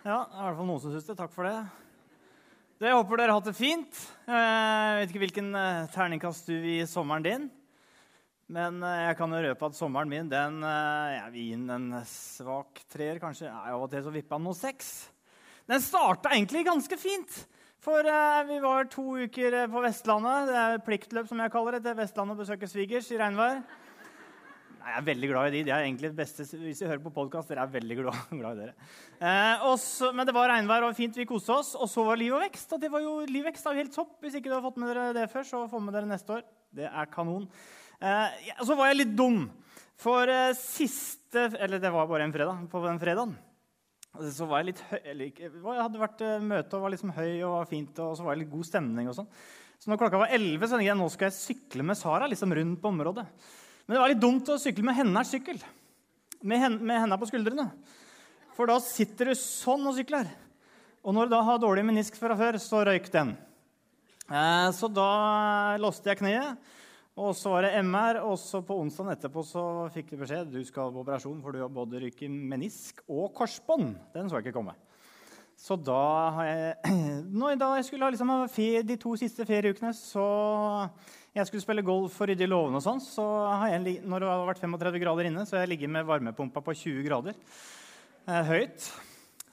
Ja, det er i hvert fall noen som syns det. Takk for det. Det, jeg håper dere har hatt det fint. Jeg vet ikke hvilken eh, terningkast du vil gi sommeren din. Men eh, jeg kan jo røpe at sommeren min den, eh, jeg vil gi den en svak treer. Kanskje Nei, av og til så vippa den noe seks. Den starta egentlig ganske fint. For eh, vi var to uker på Vestlandet. Det er pliktløp, som jeg kaller det. til Vestlandet og besøke svigers i regnvær. Jeg er veldig glad i de. De er egentlig det beste hvis vi hører på podkast. Dere er veldig glad, glad i dere. Eh, også, men det var regnvær og fint. Vi koste oss. Og så var Liv og vekst. Og det var jo, Liv og vekst er jo helt topp. Hvis ikke du har fått med dere det før, så få med dere neste år. Det er kanon. Eh, ja, så var jeg litt dum. For eh, siste Eller det var bare en fredag. På den fredagen så var jeg litt høy, eller, Jeg hadde vært uh, møte og var liksom høy og var fint, og så var det litt god stemning. og sånn. Så når klokka var 11, så tenkte jeg nå skal jeg sykle med Sara liksom rundt på området. Men det var litt dumt å sykle med hennes sykkel. Med, hen, med henda på skuldrene. For da sitter du sånn og sykler. Og når du da har dårlig menisk fra før, så røyk den. Eh, så da låste jeg kneet. Og så var det MR, og så på onsdagen etterpå så fikk de beskjed du skal på operasjon, for du har både ryket menisk og korsbånd. Den så jeg ikke komme. Så da har jeg Nå, Da jeg skulle ha liksom, de to siste ferieukene, så jeg skulle spille golf og rydde i låvene, og sånn, så når det har vært 35 grader inne, så har jeg ligget med varmepumpa på 20 grader eh, høyt.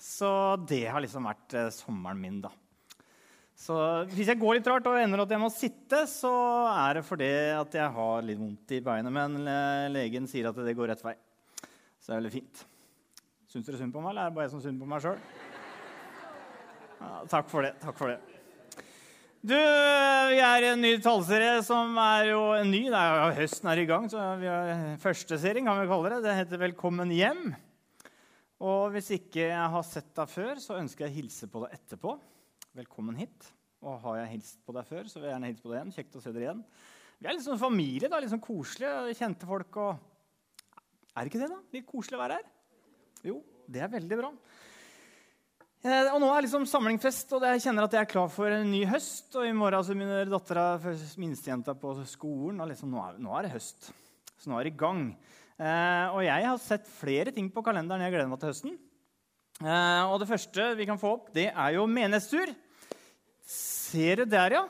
Så det har liksom vært eh, sommeren min, da. Så hvis jeg går litt rart og ender at jeg må sitte, så er det fordi at jeg har litt vondt i beinet. Men legen sier at det går rett vei. Så det er veldig fint. Syns dere synd på meg, eller er det bare jeg som synd på meg sjøl? Takk for det. Takk for det. Du, Vi er i en ny tallserie som er jo en ny. Det er jo Høsten er i gang, så vi har første serien, kan vi kalle det. Det heter 'Velkommen hjem'. Og hvis ikke jeg har sett deg før, så ønsker jeg å hilse på deg etterpå. Velkommen hit. Og har jeg hilst på deg før, så vil jeg gjerne hilse på deg igjen. Kjekt å se dere igjen. Vi er litt sånn familie, da, litt sånn koselige, kjente folk. og... Er det ikke det, da? Litt koselig å være her? Jo, det er veldig bra. Eh, og nå er liksom samlingfest, og jeg kjenner at jeg er klar for en ny høst. Og i morgen så begynner dattera, minstejenta, på skolen. Og liksom, nå, er, nå, er, det høst. Så nå er det i gang. Eh, og jeg har sett flere ting på kalenderen jeg gleder meg til høsten. Eh, og det første vi kan få opp, det er jo menighetstur. Ser du der, ja?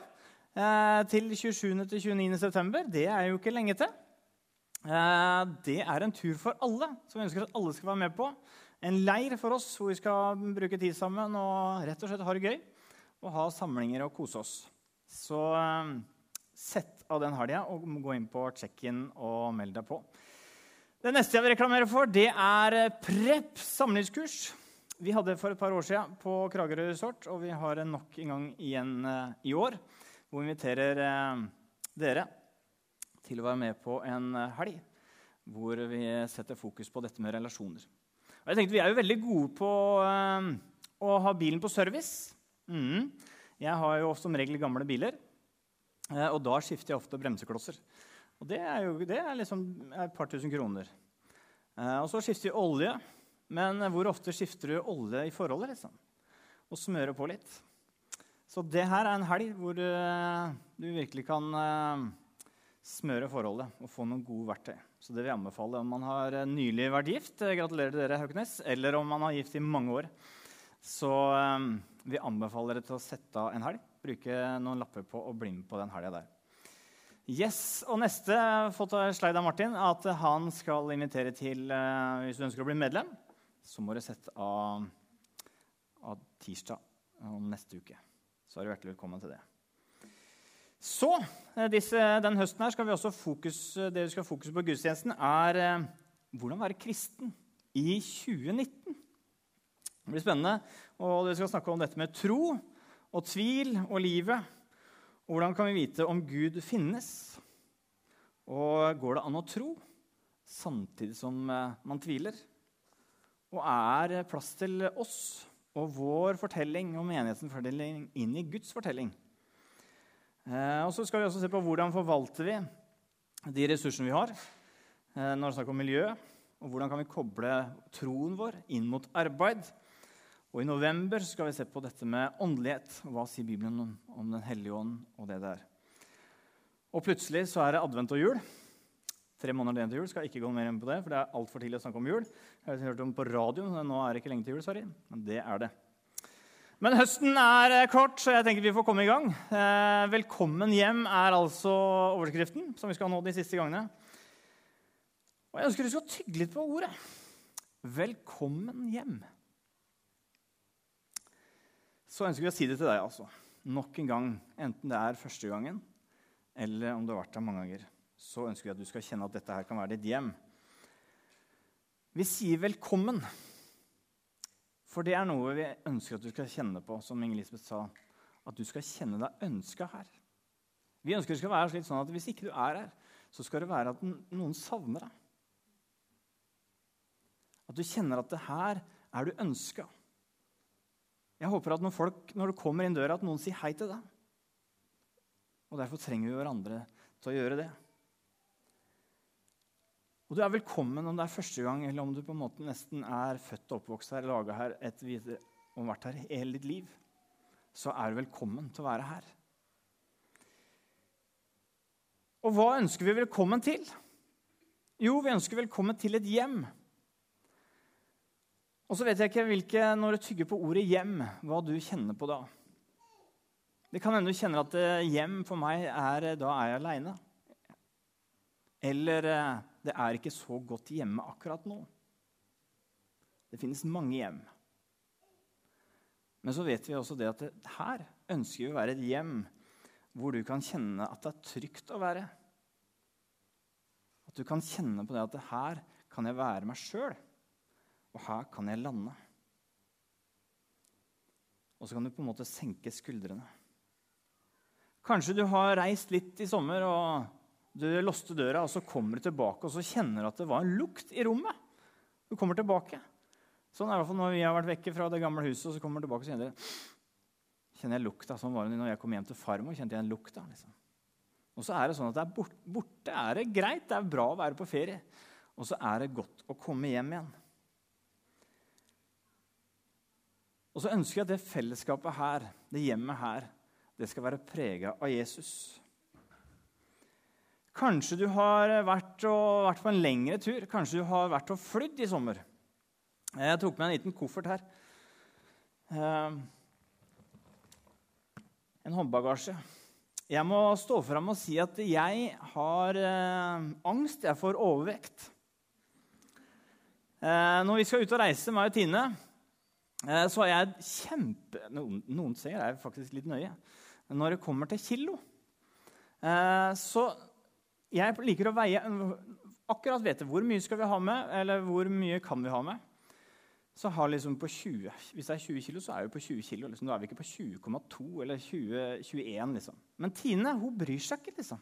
Eh, til 27. til 29. september. Det er jo ikke lenge til. Eh, det er en tur for alle, som vi ønsker at alle skal være med på en leir for oss hvor vi skal bruke tid sammen og rett og slett ha det gøy. Og ha samlinger og kose oss. Så um, sett av den helga og gå inn på check-in og meld deg på. Det neste jeg vil reklamere for, det er Prepp Prep samlingskurs. Vi hadde det for et par år siden på Kragerø resort, og vi har nok en gang igjen uh, i år. Hvor vi inviterer uh, dere til å være med på en helg hvor vi setter fokus på dette med relasjoner. Og jeg tenkte, Vi er jo veldig gode på uh, å ha bilen på service. Mm. Jeg har jo som regel gamle biler, uh, og da skifter jeg ofte bremseklosser. Og det er jo det er liksom et par tusen kroner. Uh, og så skifter jeg olje. Men hvor ofte skifter du olje i forholdet? liksom? Og smører på litt. Så det her er en helg hvor du virkelig kan smøre forholdet og få noen gode verktøy. Så det vil jeg anbefale om man har eh, nylig vært gift. Eh, gratulerer til dere, Hauknes. Eller om man har gift i mange år. Så um, vi anbefaler dere til å sette av en helg. Bruke noen lapper på og bli med på den helga der. Yes, og Neste fått av Sleida Martin at han skal invitere til Hvis du ønsker å bli medlem, så må du sette av, av tirsdag om neste uke. Så er du hjertelig velkommen til det. Så eh, disse, den høsten her skal vi også fokus, eh, det vi skal fokus på gudstjenesten, er eh, hvordan være kristen i 2019. Det blir spennende. og Vi skal snakke om dette med tro og tvil og livet. Og hvordan kan vi vite om Gud finnes? Og går det an å tro samtidig som man tviler? Og er plass til oss og vår fortelling og menighetens fortelling inn i Guds fortelling? Eh, og så skal vi også se på hvordan forvalter vi de ressursene vi har eh, når det er snakk om miljø. Og hvordan kan vi koble troen vår inn mot arbeid. Og I november skal vi se på dette med åndelighet. Og Hva sier Bibelen om, om Den hellige ånd og det der? Og plutselig så er det advent og jul. tre måneder igjen til jul. Skal ikke gå mer inn på det, for det er altfor tidlig å snakke om jul. Jeg har hørt om på radioen, Nå er det ikke lenge til jul, sorry. Men det er det. Men høsten er eh, kort, så jeg tenker vi får komme i gang. Eh, velkommen hjem er altså overskriften som vi skal nå de siste gangene. Og jeg ønsker du skal tygge litt på ordet. Velkommen hjem. Så ønsker vi å si det til deg, altså. Nok en gang, enten det er første gangen eller om du har vært der mange ganger så ønsker vi at du skal kjenne at dette her kan være ditt hjem. Vi sier velkommen, for det er noe vi ønsker at du skal kjenne på, som Inger Lisbeth sa. At du skal kjenne deg ønska her. Vi ønsker det skal være slik sånn at hvis ikke du er her, så skal det være at noen savner deg. At du kjenner at det her er du ønska. Jeg håper at når, folk, når du kommer inn døra, at noen sier hei til deg. Og Derfor trenger vi hverandre til å gjøre det. Og du er velkommen om det er første gang, eller om du på en måte nesten er født og oppvokst her, laga her et videre, og vært her hele ditt liv. Så er du velkommen til å være her. Og hva ønsker vi velkommen til? Jo, vi ønsker velkommen til et hjem. Og så vet jeg ikke hvilke, når du tygger på ordet 'hjem', hva du kjenner på da. Det kan hende du kjenner at eh, hjem for meg er da er jeg aleine. Eller eh, det er ikke så godt hjemme akkurat nå. Det finnes mange hjem. Men så vet vi også det at det, her ønsker vi å være et hjem hvor du kan kjenne at det er trygt å være. At du kan kjenne på det at det her kan jeg være meg sjøl, og her kan jeg lande. Og så kan du på en måte senke skuldrene. Kanskje du har reist litt i sommer og du låste døra, og så kommer du tilbake og så kjenner du at det var en lukt i rommet. Du kommer tilbake. Sånn er det i hvert fall når vi har vært vekke fra det gamle huset. og så kommer du tilbake og kjenner, kjenner jeg lukta. Sånn var det når jeg kom hjem til farmor. kjente jeg en lukta. Liksom. Og så er det sånn at det er borte, borte er det greit, det er bra å være på ferie. Og så er det godt å komme hjem igjen. Og så ønsker jeg at det fellesskapet her, det hjemmet her, det skal være prega av Jesus. Kanskje du har vært, og, vært, på en lengre tur. Kanskje du har vært og flydd i sommer. Jeg tok med en liten koffert her. Eh, en håndbagasje. Jeg må stå fram og si at jeg har eh, angst jeg får overvekt. Eh, når vi skal ut og reise, meg og Tine, så er jeg kjempe Noen, noen ser jeg faktisk litt nøye. Når det kommer til kilo, så jeg liker å veie akkurat vite hvor mye skal vi ha med, eller hvor mye kan vi ha med. Så har liksom på 20, Hvis det er 20 kilo, så er vi på 20 kilo. Liksom. Da er vi ikke på 20,2 eller 20, 21. Liksom. Men Tine hun bryr seg ikke. liksom.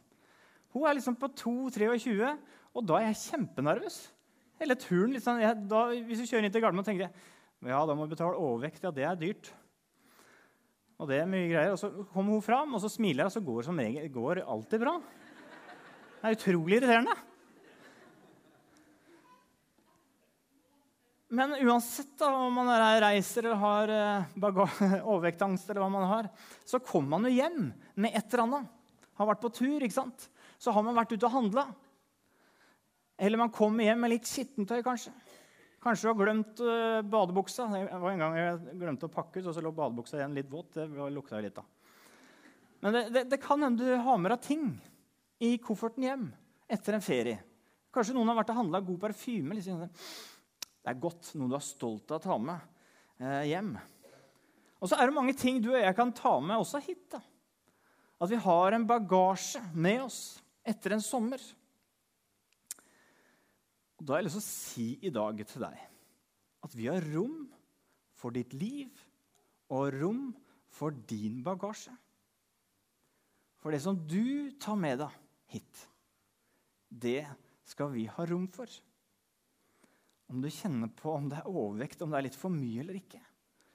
Hun er liksom på 2-23, og da er jeg kjempenervøs. Hele turen, liksom, jeg, da, Hvis du kjører inn til Gardermoen, tenker jeg ja, da må du betale overvekt. Ja, det er dyrt. Og det er mye greier. Og så kommer hun fram, og så smiler jeg, og så går det som regel går alltid bra. Det er utrolig irriterende. Men uansett da, om man er reiser eller har eh, overvektangst, eller hva man har, så kommer man jo hjem med et eller annet. Har vært på tur, ikke sant? Så har man vært ute og handla. Eller man kommer hjem med litt skittentøy, kanskje. Kanskje du har glemt uh, badebuksa. Det var en gang jeg glemte å pakke ut, og så lå badebuksa igjen litt våt. Det lukta litt, da. Men det, det, det kan hende du har med deg ting i kofferten hjem etter en ferie. Kanskje noen har vært og handla god parfyme. Liksom. Det er godt, noe du er stolt av å ta med eh, hjem. Og så er det mange ting du og jeg kan ta med også hit. da. At vi har en bagasje med oss etter en sommer. Og Da har jeg lyst til å si i dag til deg at vi har rom for ditt liv og rom for din bagasje. For det som du tar med deg hit. Det skal vi ha rom for. Om du kjenner på om det er overvekt, om det er litt for mye eller ikke,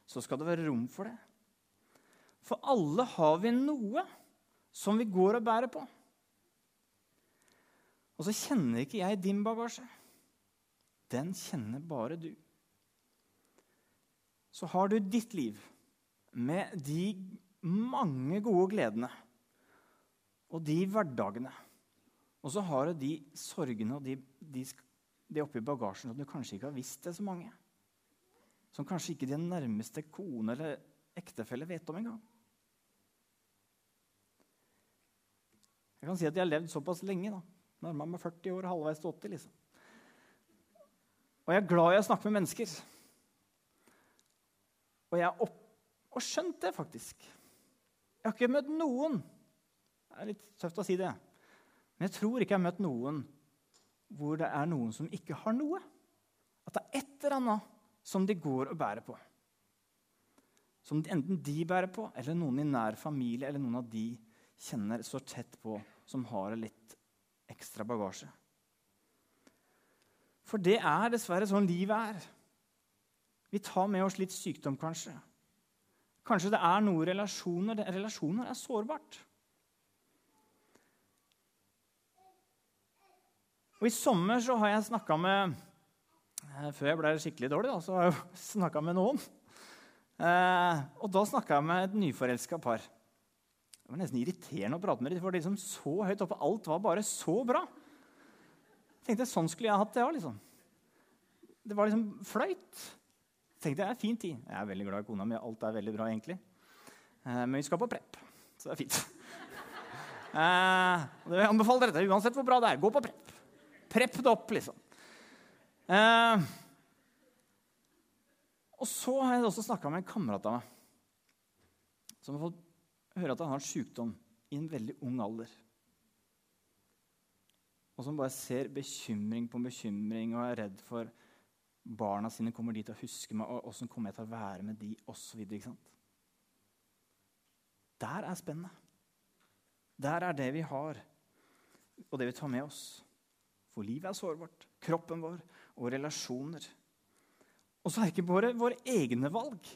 så skal det være rom for det. For alle har vi noe som vi går og bærer på. Og så kjenner ikke jeg din bagasje. Den kjenner bare du. Så har du ditt liv med de mange gode gledene og de hverdagene Og så har du de sorgene og de, de, de oppi bagasjen som du kanskje ikke har visst det så mange. Som kanskje ikke din nærmeste kone eller ektefelle vet om engang. Jeg kan si at jeg har levd såpass lenge. da. Nærma meg 40 år, halvveis til 80. liksom. Og jeg er glad i å snakke med mennesker. Og jeg har opp skjønt det, faktisk. Jeg har ikke møtt noen Det er litt tøft å si det. Men jeg tror ikke jeg har møtt noen hvor det er noen som ikke har noe. At det er et eller annet som de går og bærer på. Som enten de bærer på, eller noen i nær familie eller noen av de kjenner så tett på, som har litt ekstra bagasje. For det er dessverre sånn livet er. Vi tar med oss litt sykdom, kanskje. Kanskje det er noen relasjoner. Relasjoner er sårbart. Og I sommer så har jeg snakka med eh, Før jeg ble skikkelig dårlig, da, så har jeg snakka med noen. Eh, og da snakka jeg med et nyforelska par. Det var nesten irriterende å prate med dem, for de som så høyt oppe. Alt var bare så bra. Jeg tenkte Sånn skulle jeg hatt det òg. Liksom. Det var liksom fløyt Jeg tenkte jeg, fin tid. Jeg er veldig glad i kona mi. Alt er veldig bra, egentlig. Eh, men vi skal på prep, så det er fint. Eh, jeg anbefaler dette uansett hvor bra det er. Gå på prep. Prepp det opp, liksom. Eh, og så har jeg også snakka med en kamerat av meg som har fått høre at han har sykdom i en veldig ung alder. Og som bare ser bekymring på bekymring og er redd for barna sine kommer de til å huske meg, og åssen kommer jeg til å være med de, osv. Der er spennet. Der er det vi har, og det vi tar med oss. For livet er sårbart. Kroppen vår og relasjoner. Og så er det ikke bare våre egne valg.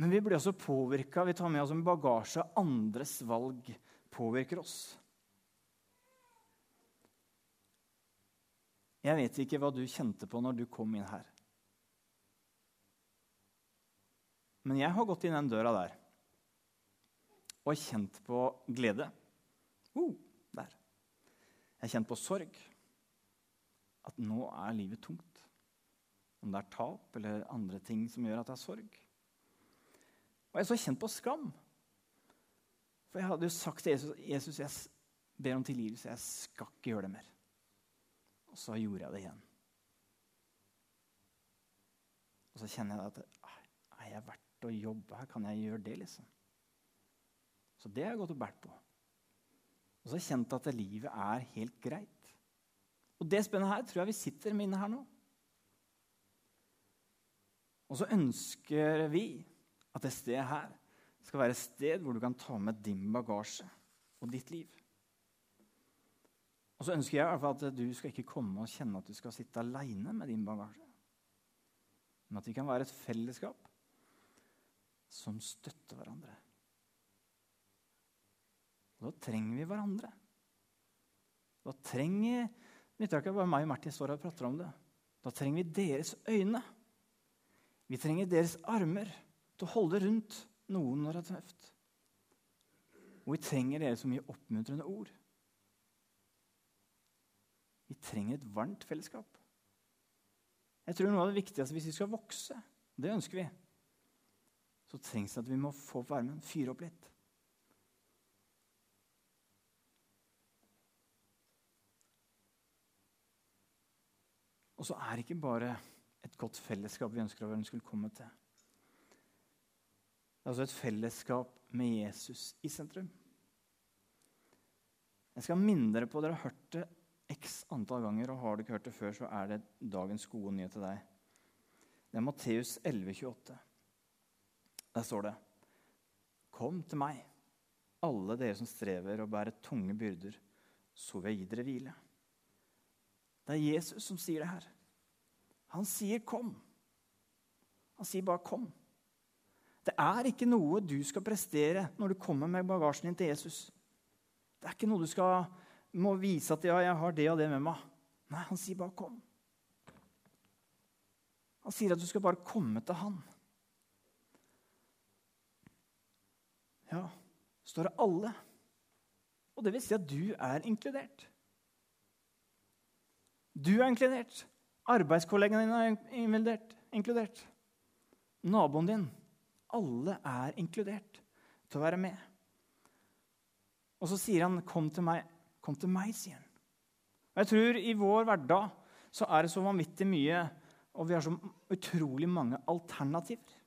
Men vi blir også påvirka. Vi tar med oss en bagasje. Andres valg påvirker oss. Jeg vet ikke hva du kjente på når du kom inn her. Men jeg har gått inn den døra der og kjent på glede. Uh. Jeg har kjent på sorg. At nå er livet tungt. Om det er tap eller andre ting som gjør at det er sorg. Og jeg har så kjent på skam. For jeg hadde jo sagt til Jesus Jesus, jeg ber om tilgivelse. Jeg skal ikke gjøre det mer. Og så gjorde jeg det igjen. Og så kjenner jeg at er jeg verdt å jobbe her? Kan jeg gjøre det, liksom? Så det har jeg gått og båret på. Og så kjent at livet er helt greit. Og det spennet her tror jeg vi sitter med inne her nå. Og så ønsker vi at det stedet her skal være et sted hvor du kan ta med din bagasje og ditt liv. Og så ønsker jeg i hvert fall at du skal ikke komme og kjenne at du skal sitte aleine med din bagasje. Men at vi kan være et fellesskap som støtter hverandre. Og da trenger vi hverandre. Da trenger nytter ikke bare meg og Martin står og prater om det. Da trenger vi deres øyne. Vi trenger deres armer til å holde rundt noen når det er tøft. Og vi trenger dere som gir oppmuntrende ord. Vi trenger et varmt fellesskap. Jeg tror noe av det viktigste hvis vi skal vokse, det ønsker vi, så trengs det at vi må få varmen, fyre opp litt. Og så er det ikke bare et godt fellesskap vi ønsker at verden skulle komme til. Det er altså et fellesskap med Jesus i sentrum. Jeg skal minne dere på, dere har hørt det x antall ganger, og har du ikke hørt det før, så er det dagens gode nyhet til deg. Det er Matteus 11, 28. Der står det Kom til meg, alle dere som strever og bærer tunge byrder, så vil jeg gi dere hvile. Det er Jesus som sier det her. Han sier 'kom'. Han sier bare 'kom'. Det er ikke noe du skal prestere når du kommer med bagasjen din til Jesus. Det er ikke noe du skal må vise at ja, jeg har det og det med meg. Nei, han sier bare 'kom'. Han sier at du skal bare komme til han. Ja, står det alle. Og det vil si at du er inkludert. Du er inkludert. Arbeidskollegene dine er inkludert. Naboen din. Alle er inkludert til å være med. Og så sier han, 'Kom til meg', kom til meg, sier han. Og jeg tror i vår hverdag så er det så vanvittig mye, og vi har så utrolig mange alternativer.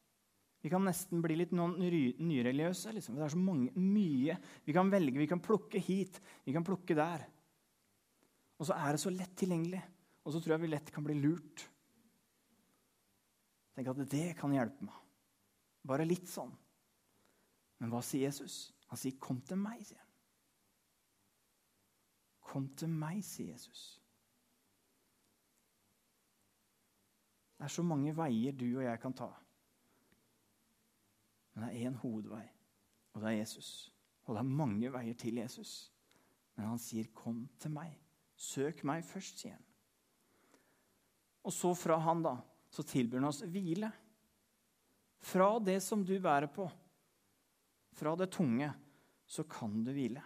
Vi kan nesten bli litt nyreligiøse. Liksom. Det er så mange, mye vi kan velge. Vi kan plukke hit, vi kan plukke der. Og så er det så lett tilgjengelig. Og så tror jeg vi lett kan bli lurt. Tenk at det kan hjelpe meg. Bare litt sånn. Men hva sier Jesus? Han sier, 'Kom til meg', sier han. Kom til meg, sier Jesus. Det er så mange veier du og jeg kan ta. Men det er én hovedvei, og det er Jesus. Og det er mange veier til Jesus. Men han sier, 'Kom til meg'. Søk meg først, sier han. Og så fra han, da, så tilbyr han oss hvile. Fra det som du bærer på, fra det tunge, så kan du hvile.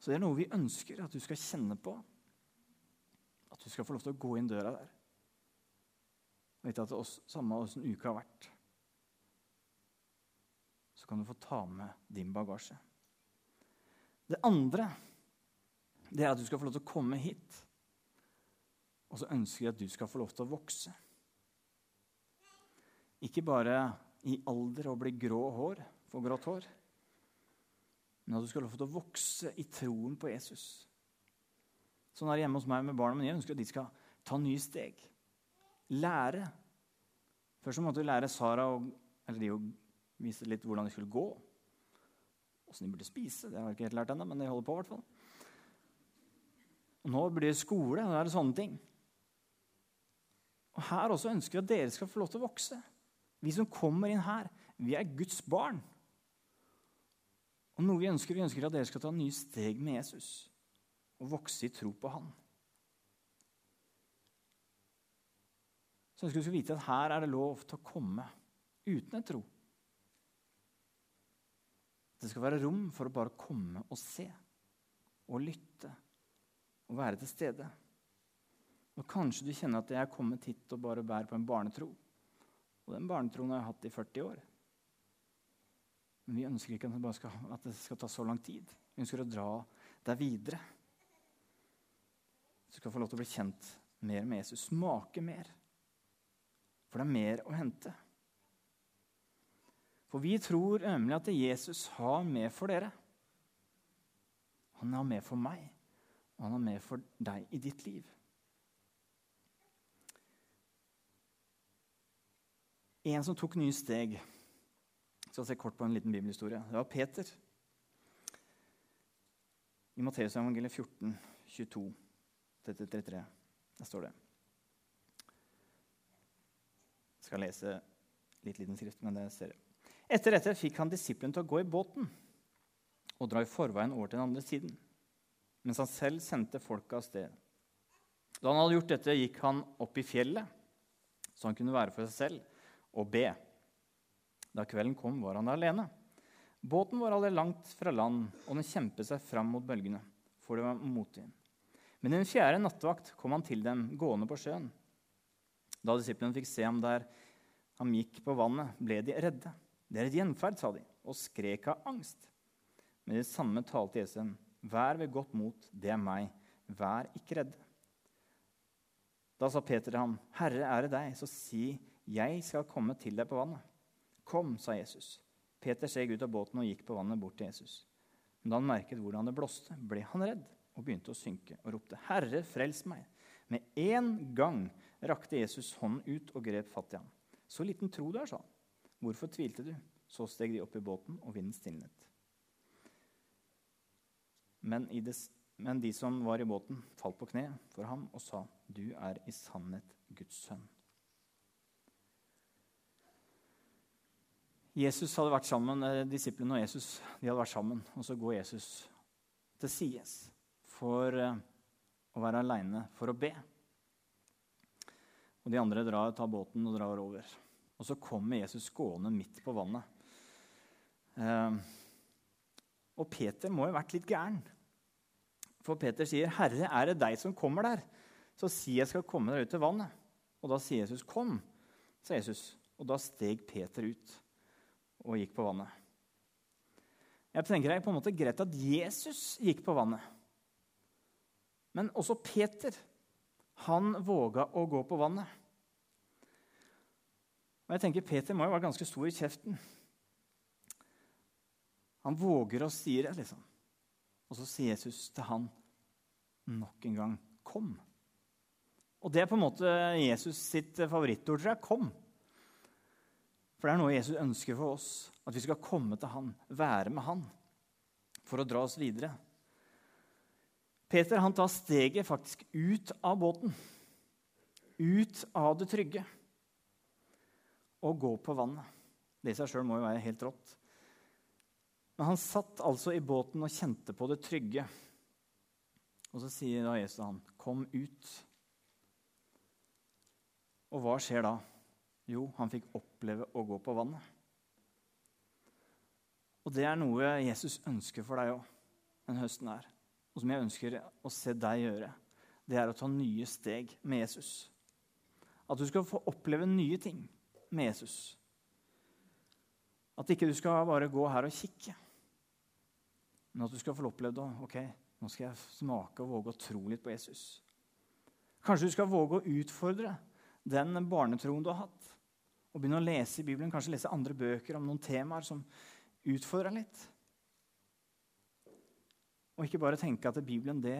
Så det er noe vi ønsker at du skal kjenne på. At du skal få lov til å gå inn døra der. Vite at det er samme åssen uka har vært så kan du få ta med din bagasje. Det andre det er at du skal få lov til å komme hit. Og så ønsker jeg at du skal få lov til å vokse. Ikke bare i alder og bli grå hår, få grått hår, men at du skal få lov til å vokse i troen på Jesus. Sånn er det hjemme hos meg med barna mine. Jeg ønsker at de skal ta nye steg. Lære. Først måtte vi lære Sara og, eller de å vise litt hvordan de skulle gå. Åssen de burde spise. Det har jeg ikke helt lært ennå, men de holder på. hvertfall. hvert fall. Og Nå blir det skole, og da er det sånne ting. Og Her også ønsker vi at dere skal få lov til å vokse. Vi som kommer inn her, vi er Guds barn. Og noe Vi ønsker vi ønsker at dere skal ta nye steg med Jesus og vokse i tro på Han. Så ønsker vi skal vite at her er det lov til å komme uten en tro. Det skal være rom for å bare komme og se og lytte og være til stede. Og Kanskje du kjenner at jeg er kommet hit og bare bærer på en barnetro. Og den barnetroen har jeg hatt i 40 år. Men vi ønsker ikke at det, skal, at det skal ta så lang tid. Vi ønsker å dra deg videre. Du skal få lov til å bli kjent mer med Jesus. Smake mer. For det er mer å hente. For vi tror nemlig at Jesus har med for dere. Han har med for meg, han har med for deg i ditt liv. En som tok nye steg Jeg skal se kort på en liten bibelhistorie. Det var Peter. I Matteusevangeliet 14, 22, 33. Der står det. Jeg skal lese litt liten skrift, men det ser jeg. Etter dette fikk han disiplene til å gå i båten og dra i forveien over til den andre siden, mens han selv sendte folket av sted. Da han hadde gjort dette, gikk han opp i fjellet, så han kunne være for seg selv og be. Da kvelden kom, var han der alene. Båten var allerede langt fra land, og den kjempet seg fram mot bølgene, for det var motvind. Men den fjerde nattevakt kom han til dem gående på sjøen. Da disiplene fikk se ham der han gikk på vannet, ble de redde. Det er et gjenferd, sa de, og skrek av angst. Men det samme talte Jesus Vær ved godt mot, det er meg. Vær ikke redd. Da sa Peter til ham, Herre, er det deg, så si, jeg skal komme til deg på vannet. Kom, sa Jesus. Peter steg ut av båten og gikk på vannet bort til Jesus. Men da han merket hvordan det blåste, ble han redd og begynte å synke og ropte, Herre, frels meg. Med en gang rakte Jesus hånden ut og grep fatt i ham. Så liten tro du er, sa han. Hvorfor tvilte du? Så steg de opp i båten, og vinden stilnet. Men, det, men, de som var i båten, falt på kne for ham og sa, 'Du er i sannhet Guds sønn'. Jesus hadde vært sammen, eh, Disiplene og Jesus de hadde vært sammen, og så går Jesus til sides for eh, å være aleine for å be. Og De andre drar, tar båten og drar over. Og så kommer Jesus gående midt på vannet. Eh, og Peter må jo ha vært litt gæren. For Peter sier, 'Herre, er det deg som kommer der?' Så si jeg skal komme deg ut til vannet. Og da sier Jesus, 'Kom', sa Jesus. Og da steg Peter ut og gikk på vannet. Jeg tenker Det er på en måte greit at Jesus gikk på vannet. Men også Peter han våga å gå på vannet. Og jeg tenker Peter må jo være ganske stor i kjeften. Han våger å si liksom. Og så sier Jesus til han nok en gang 'kom'. Og det er på en måte Jesus sitt favorittord, tror jeg. 'Kom'. For det er noe Jesus ønsker for oss. At vi skal komme til han, være med han, for å dra oss videre. Peter han tar steget faktisk ut av båten. Ut av det trygge. Og går på vannet. Det i seg sjøl må jo være helt rått. Men han satt altså i båten og kjente på det trygge. Og så sier da Jesus han, 'Kom ut'. Og hva skjer da? Jo, han fikk oppleve å gå på vannet. Og det er noe Jesus ønsker for deg òg den høsten her. Og som jeg ønsker å se deg gjøre. Det er å ta nye steg med Jesus. At du skal få oppleve nye ting med Jesus. At ikke du skal bare gå her og kikke, men at du skal få oppleve det. Ok, nå skal jeg smake og våge å tro litt på Jesus. Kanskje du skal våge å utfordre den barnetroen du har hatt. Og begynne å lese i Bibelen, kanskje lese andre bøker om noen temaer som utfordrer litt. Og ikke bare tenke at Bibelen det,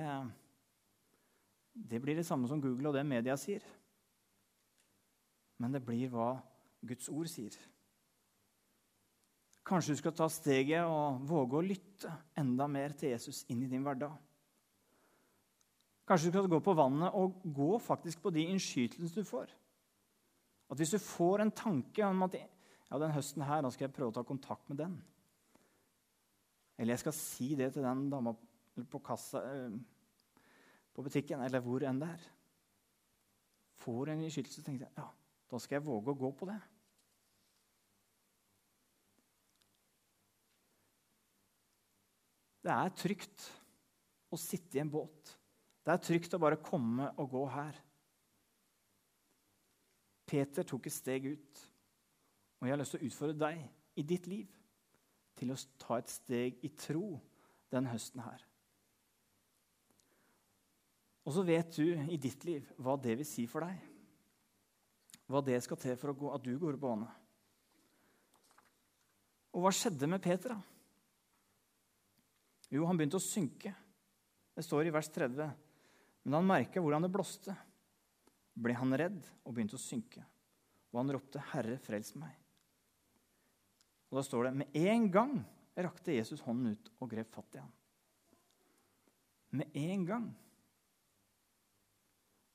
det blir det samme som Google og det media sier. Men det blir hva Guds ord sier. Kanskje du skal ta steget og våge å lytte enda mer til Jesus inn i din hverdag. Kanskje du skal gå på vannet og gå faktisk på de innskytelsene du får. At Hvis du får en tanke om at ja, den høsten her, da skal jeg prøve å ta kontakt med den Eller jeg skal si det til den dama på kassa øh, på butikken, eller hvor enn det er Får en innskytelse, tenker jeg ja, da skal jeg våge å gå på det. Det er trygt å sitte i en båt. Det er trygt å bare komme og gå her. Peter tok et steg ut, og jeg har lyst til å utfordre deg i ditt liv til å ta et steg i tro den høsten her. Og så vet du i ditt liv hva det vil si for deg. Hva det skal til for at du går på vannet. Og hva skjedde med Peter? da? Jo, han begynte å synke. Det står i vers 30. Men da han merka hvordan det blåste, ble han redd og begynte å synke. Og han ropte, 'Herre, frels meg.' Og Da står det med en gang rakte Jesus hånden ut og grep fatt i ham. Med en gang.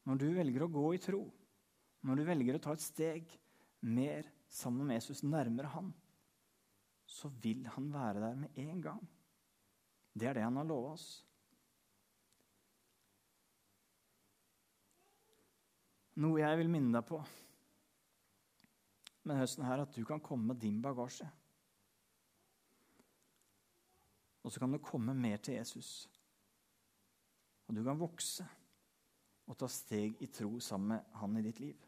Når du velger å gå i tro, når du velger å ta et steg mer sammen med Jesus, nærmere han, så vil han være der med en gang. Det er det han har lova oss. Noe jeg vil minne deg på med høsten her, at du kan komme med din bagasje. Og så kan du komme mer til Jesus. Og du kan vokse og ta steg i tro sammen med han i ditt liv.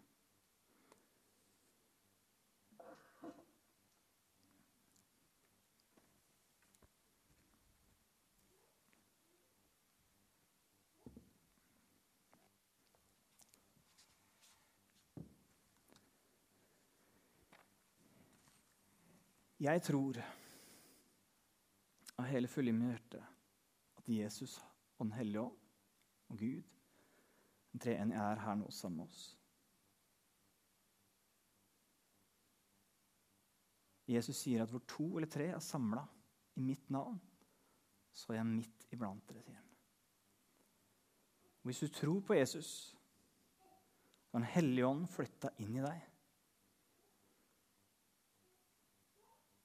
Jeg tror av hele fulle mitt hjerte at Jesus og Den hellige ånd og Gud, den treenige, er her nå sammen med oss. Jesus sier at hvor to eller tre er samla i mitt navn, så er jeg midt iblant dere, sier han. Hvis du tror på Jesus, så har Den hellige ånd flytta inn i deg.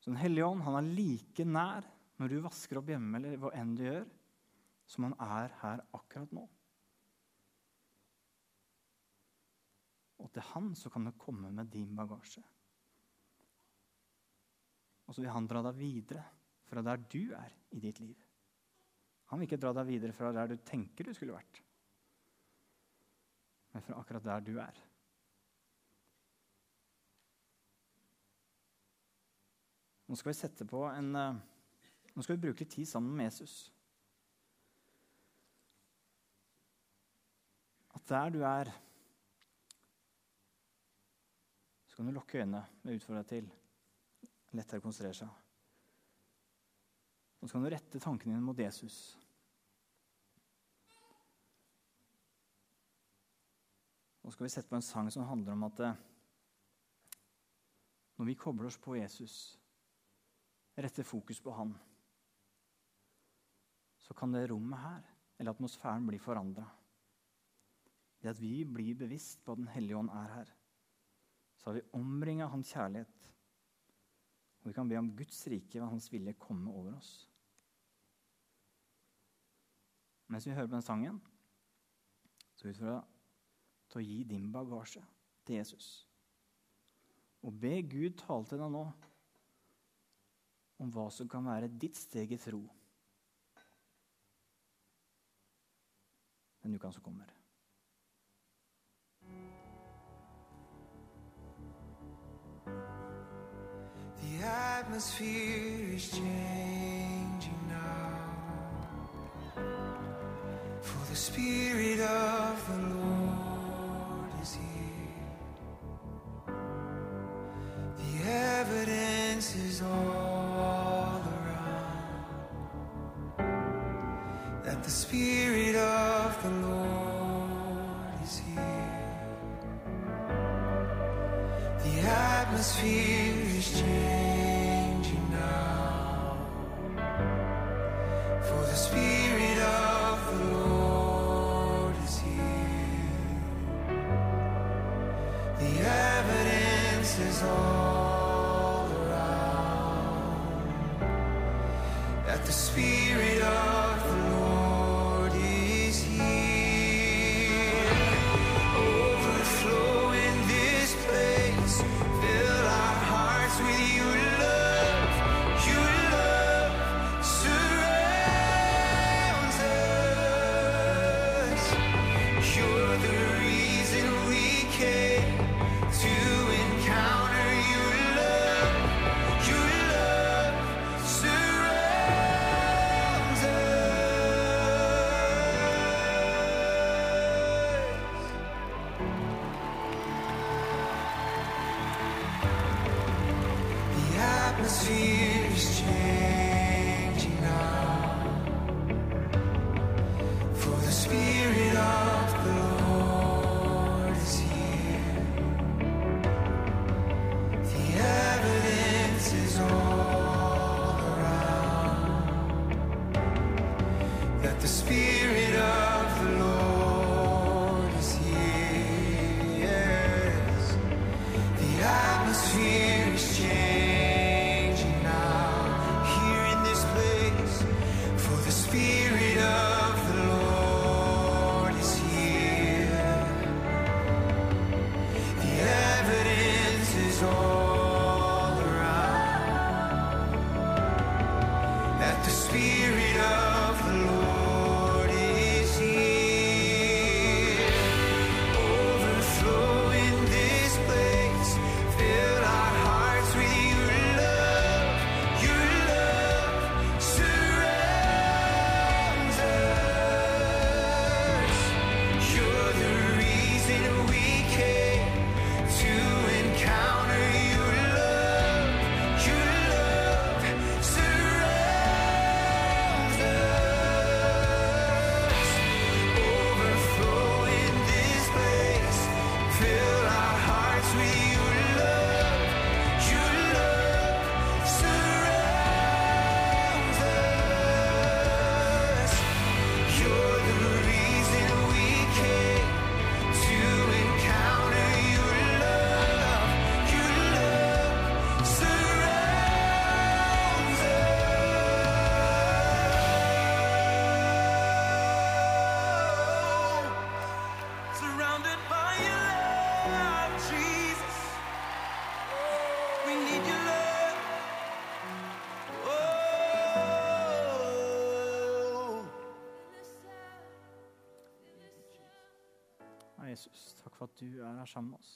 Så Den hellige ånd han er like nær når du vasker opp hjemme, eller hva enn du gjør, som han er her akkurat nå. Og til han så kan du komme med din bagasje. Og så vil han dra deg videre fra der du er i ditt liv. Han vil ikke dra deg videre fra der du tenker du skulle vært, men fra akkurat der du er. Nå skal vi sette på en eh, Nå skal vi bruke litt tid sammen med Jesus. At der du er, så kan du lukke øynene med utfordre deg til. Lettere å konsentrere seg. Og så kan du rette tankene dine mot Jesus. Så skal vi sette på en sang som handler om at eh, når vi kobler oss på Jesus, retter fokus på Han, så kan det rommet her, eller atmosfæren, bli forandra. Ved at vi blir bevisst på at Den hellige ånd er her, så har vi omringa Hans kjærlighet. Og vi kan be om Guds rike ved Hans vilje komme over oss. Mens vi hører på den sangen, så utfordrer jeg til å gi din bagasje til Jesus. Og be Gud tale til deg nå om hva som kan være ditt steg i tro den uka som kommer. The the Spirit of the Lord is here. The atmosphere is changing now. For the Spirit of the Lord is here. The evidence is all around that the Spirit du er her sammen med oss.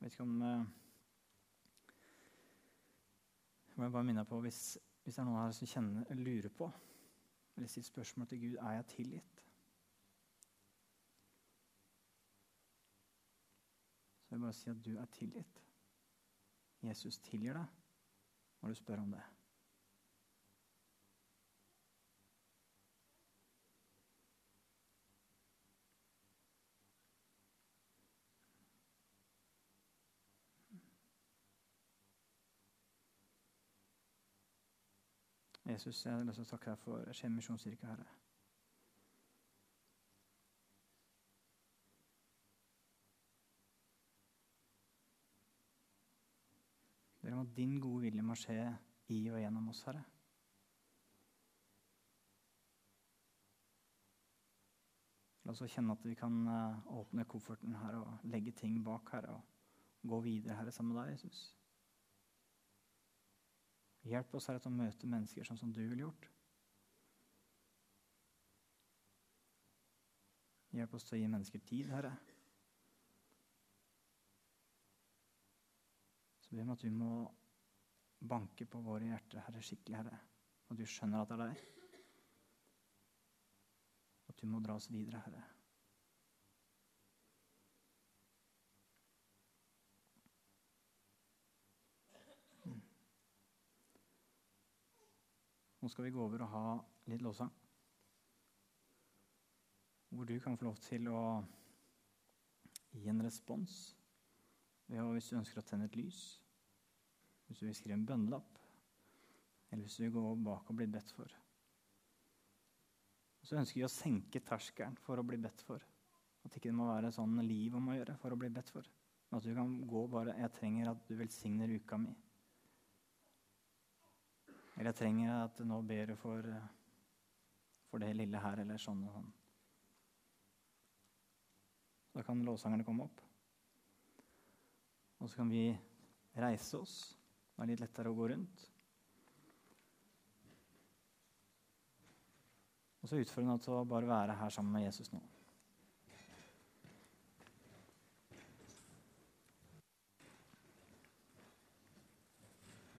Jeg vet ikke om eh, Jeg må bare minne på hvis, hvis det er noen her som kjenner, lurer på eller stiller spørsmål til Gud er jeg tilgitt. Så jeg bare si at du er tilgitt. Jesus tilgir deg når du spør om det. Jesus, jeg har lyst til å takke deg for Skien misjonskirke, Herre. Om at din gode vilje må skje i og gjennom oss, Herre. La oss kjenne at vi kan eh, åpne kofferten her og legge ting bak her og gå videre, Herre, sammen med deg, Jesus. Hjelp oss, Herre, til å møte mennesker sånn som du ville gjort. Hjelp oss til å gi mennesker tid, Herre. Så ber vi om at du må banke på våre hjerter, Herre, skikkelig, Herre. Og du skjønner at det er deg. At du må dra oss videre, Herre. Nå skal vi gå over og ha litt lovsang. Hvor du kan få lov til å gi en respons ved å, hvis du ønsker å tenne et lys, hvis du vil skrive en bønnelapp, eller hvis du vil gå bak og bli bedt for. Så ønsker vi å senke terskelen for å bli bedt for. At ikke det må være sånn liv om å gjøre for å bli bedt for. At du kan gå bare 'Jeg trenger at du velsigner uka mi'. Eller 'Jeg trenger at nå ber du for, for det lille her', eller sånn og sånn. Da kan lovsangerne komme opp. Og så kan vi reise oss. Det er litt lettere å gå rundt. Og så utfordrer han til å bare være her sammen med Jesus nå.